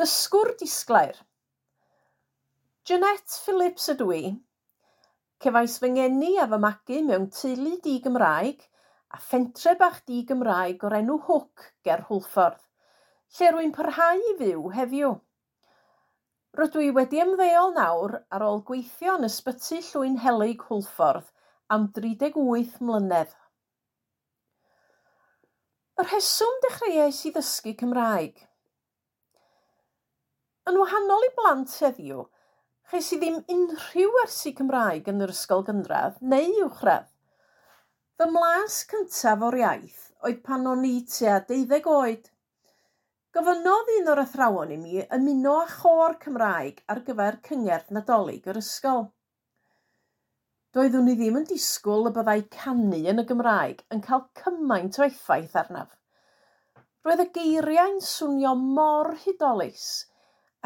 Dysgwr disglair. Jeanette Phillips ydw i. Cefais fy ngeni a fy magu mewn teulu di-Gymraeg a phentre bach di-Gymraeg o'r enw Hwc ger Hwlffordd, lle rwy'n parhau i fyw heddiw. Rydw i wedi ymddeol nawr ar ôl gweithio yn ysbyty Llwyn Helig Hwlffordd am 38 mlynedd. Y rheswm dechreuais i ddysgu Cymraeg – Yn wahanol i blant heddiw, chais i ddim unrhyw wersi Cymraeg yn yr ysgol gynradd neu uwchradd. Fy mlas cyntaf o'r iaith oedd pan o'n i tua deuddeg oed. Gofynodd un o'r athrawon i mi ymuno â chor Cymraeg ar gyfer cyngerdd nadolig yr ysgol. Doeddwn i ddim yn disgwyl y byddai canu yn y Gymraeg yn cael cymaint o effaith arnaf. Roedd y geiriau'n swnio mor hudolus –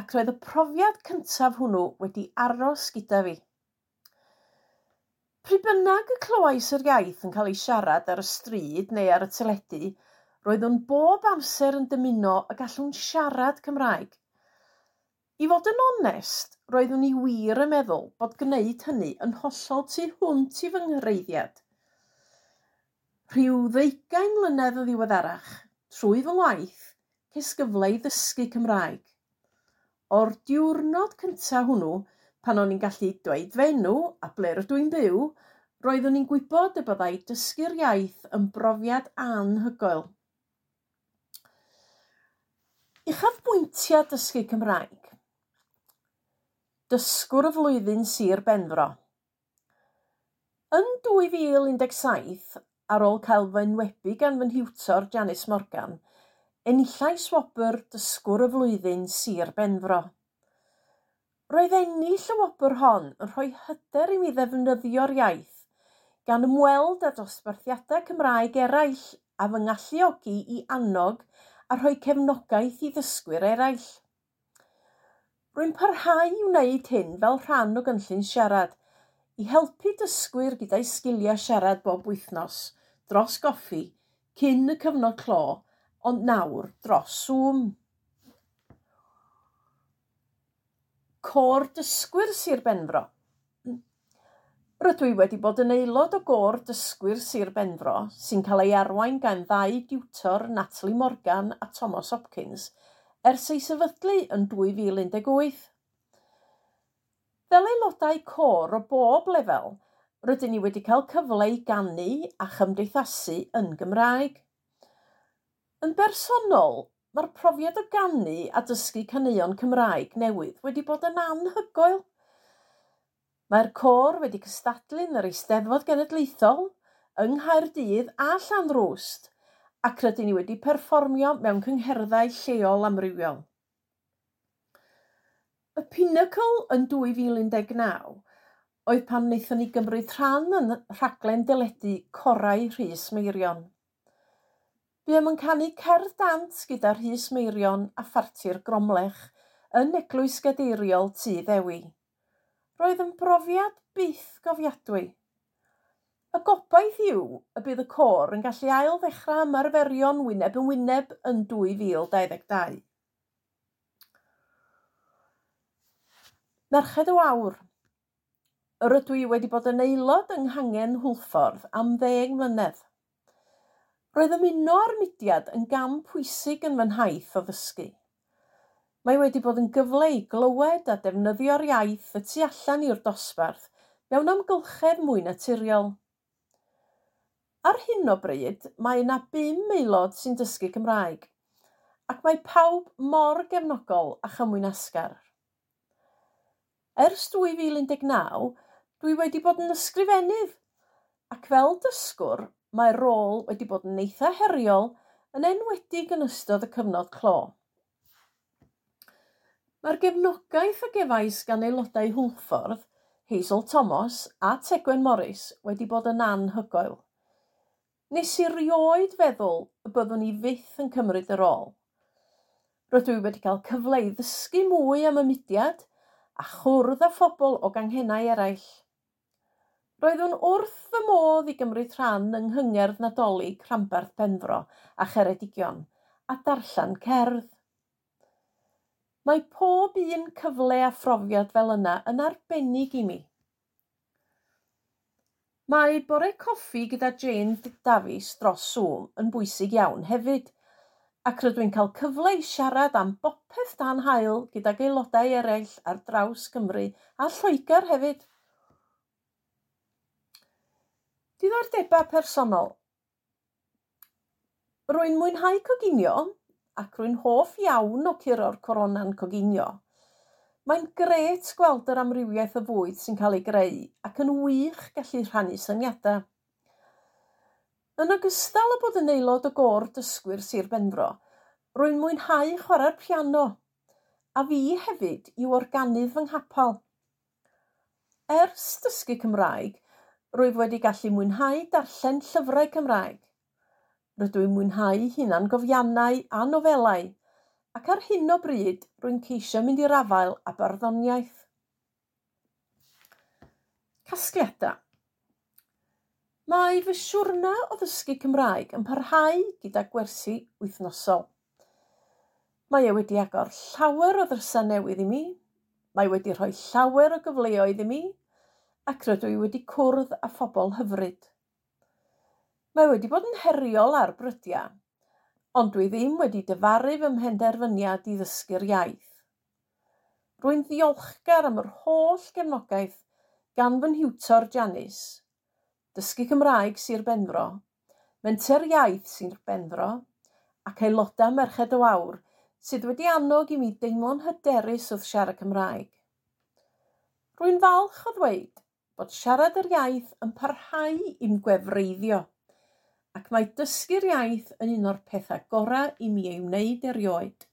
ac roedd y profiad cyntaf hwnnw wedi aros gyda fi. Pryd bynnag y clywais yr iaith yn cael ei siarad ar y stryd neu ar y teledu, roedd o'n bob amser yn dymuno y gallwn siarad Cymraeg. I fod yn onest, roeddwn i wir yn meddwl bod gwneud hynny yn hollol tu hwnt i fy nghyreiddiad. Rhyw ddeugain mlynedd o ddiweddarach, trwy fy ngwaith, ces gyfle i ddysgu Cymraeg. O'r diwrnod cyntaf hwnnw, pan o'n i'n gallu dweud fenw a ble rydw i'n byw, roeddwn i'n gwybod y byddai dysgu'r iaith yn brofiad anhygoel. Uchaf bwyntiau dysgu Cymraeg. Dysgwr y flwyddyn Sir Benfro. Yn 2017, ar ôl cael fy enwebu gan fy nhiwtor Janice Morgan, Enillai swobr dysgwr y flwyddyn Sir Benfro. Roedd ennill y wobr hon yn rhoi hyder i mi ddefnyddio'r iaith gan ymweld â dosbarthiadau Cymraeg eraill a fy ngalluogi i annog a rhoi cefnogaeth i ddysgwyr eraill. Rwy'n parhau i wneud hyn fel rhan o gynllun siarad, i helpu dysgwyr gyda'i sgiliau siarad bob wythnos, dros goffi, cyn y cyfnod clo ond nawr dros Zoom. Cor dysgwyr Sir Benfro. Rydw i wedi bod yn aelod o gor dysgwyr Sir Benfro sy'n cael ei arwain gan ddau diwtor Natalie Morgan a Thomas Hopkins ers ei sefydlu yn 2018. Fel aelodau cor o bob lefel, rydyn ni wedi cael cyfle i gannu a chymdeithasu yn Gymraeg. Yn bersonol, mae'r profiad o ganu a dysgu caneuon Cymraeg newydd wedi bod yn anhygoel. Mae'r cor wedi cystadlu'n yr Eisteddfod Genedlaethol yng Nghaerdydd a Llanrwst ac rydyn ni wedi perfformio mewn cyngherddau lleol amrywiol. Y Pinnacle yn 2019 oedd pan wnaethon ni gymryd rhan yn rhaglen deledu Corau Rhys Meirion. Dwi am yn canu cerdd dant gyda Rhys Meirion a Pharti'r Gromlech yn eglwys gadeiriol Tŷ Ddewi. Roedd yn brofiad byth gofiadwy. Y gobaith yw y bydd y côr yn gallu ail ddechrau ymarferion wyneb yn wyneb yn 2022. Merched o awr. Yr ydw i wedi bod yn aelod yng Nghangen Hwlffordd am ddeg mlynedd. Roedd ymuno â'r mudiad yn gam pwysig yn fy nhaith o ddysgu. Mae wedi bod yn gyfle i glywed a defnyddio'r iaith y tu allan i'r dosbarth mewn amgylchedd mwy naturiol. Ar hyn o bryd, mae yna bum aelod sy'n dysgu Cymraeg, ac mae pawb mor gefnogol a chymwynasgar. Ers 2019, dwi wedi bod yn ysgrifennydd ac fel dysgwr mae rôl wedi bod yn eitha heriol yn enwedig yn ystod y cyfnod clo. Mae'r gefnogaeth a gefais gan aelodau hwlffordd, Hazel Thomas a Tegwen Morris wedi bod yn anhygoel. Nes i rioed feddwl y byddwn ni fyth yn cymryd y rôl. Rydw i wedi cael cyfle i ddysgu mwy am y mudiad a chwrdd â phobl o ganghennau eraill. Roeddwn wrth fy modd i gymryd rhan yng nghyngerdd Nadolig Rhanbarth Penfro a Cheredigion a darllen cerdd. Mae pob un cyfle a phrofiad fel yna yn arbennig i mi. Mae bore coffi gyda Jane Davies dros Zoom yn bwysig iawn hefyd, ac rydw i'n cael cyfle i siarad am bopeth dan hael gydag aelodau eraill ar draws Cymru a Lloegr hefyd. Diddordebau personol. Rwy'n mwynhau coginio ac rwy'n hoff iawn o curo'r corona'n coginio. Mae'n gret gweld yr amrywiaeth o fwyd sy'n cael ei greu ac yn wych gallu rhannu syniadau. Yn ogystal â bod yn aelod o gor dysgwyr Sir Benfro, rwy'n mwynhau chwarae'r piano, a fi hefyd i'w organydd fy nghapal. Ers dysgu Cymraeg, Rwyf wedi gallu mwynhau darllen llyfrau Cymraeg. Rydw i'n mwynhau hunan gofiannau a nofelau, ac ar hyn o bryd rwy'n ceisio mynd i'r afael a barddoniaeth. Casgliadau Mae fy siwrna o ddysgu Cymraeg yn parhau gyda gwersi wythnosol. Mae e wedi agor llawer o ddrysau newydd i mi, mae wedi rhoi llawer o gyfleoedd i mi, ac rydw i wedi cwrdd â phobl hyfryd. Mae wedi bod yn heriol ar brydiau, ond dwi ddim wedi dyfaru fy mhenderfyniad i ddysgu'r iaith. Rwy'n ddiolchgar am yr holl gefnogaeth gan fy nhiwtor Janis, dysgu Cymraeg Sir Benfro, menter iaith Sir Benfro, ac aelodau Merched o Awr sydd wedi annog i mi deimlo'n hyderus wrth siarad Cymraeg. Rwy'n falch o ddweud bod siarad yr iaith yn parhau i'm gwefreiddio, ac mae dysgu'r iaith yn un o'r pethau gorau i mi ei wneud erioed.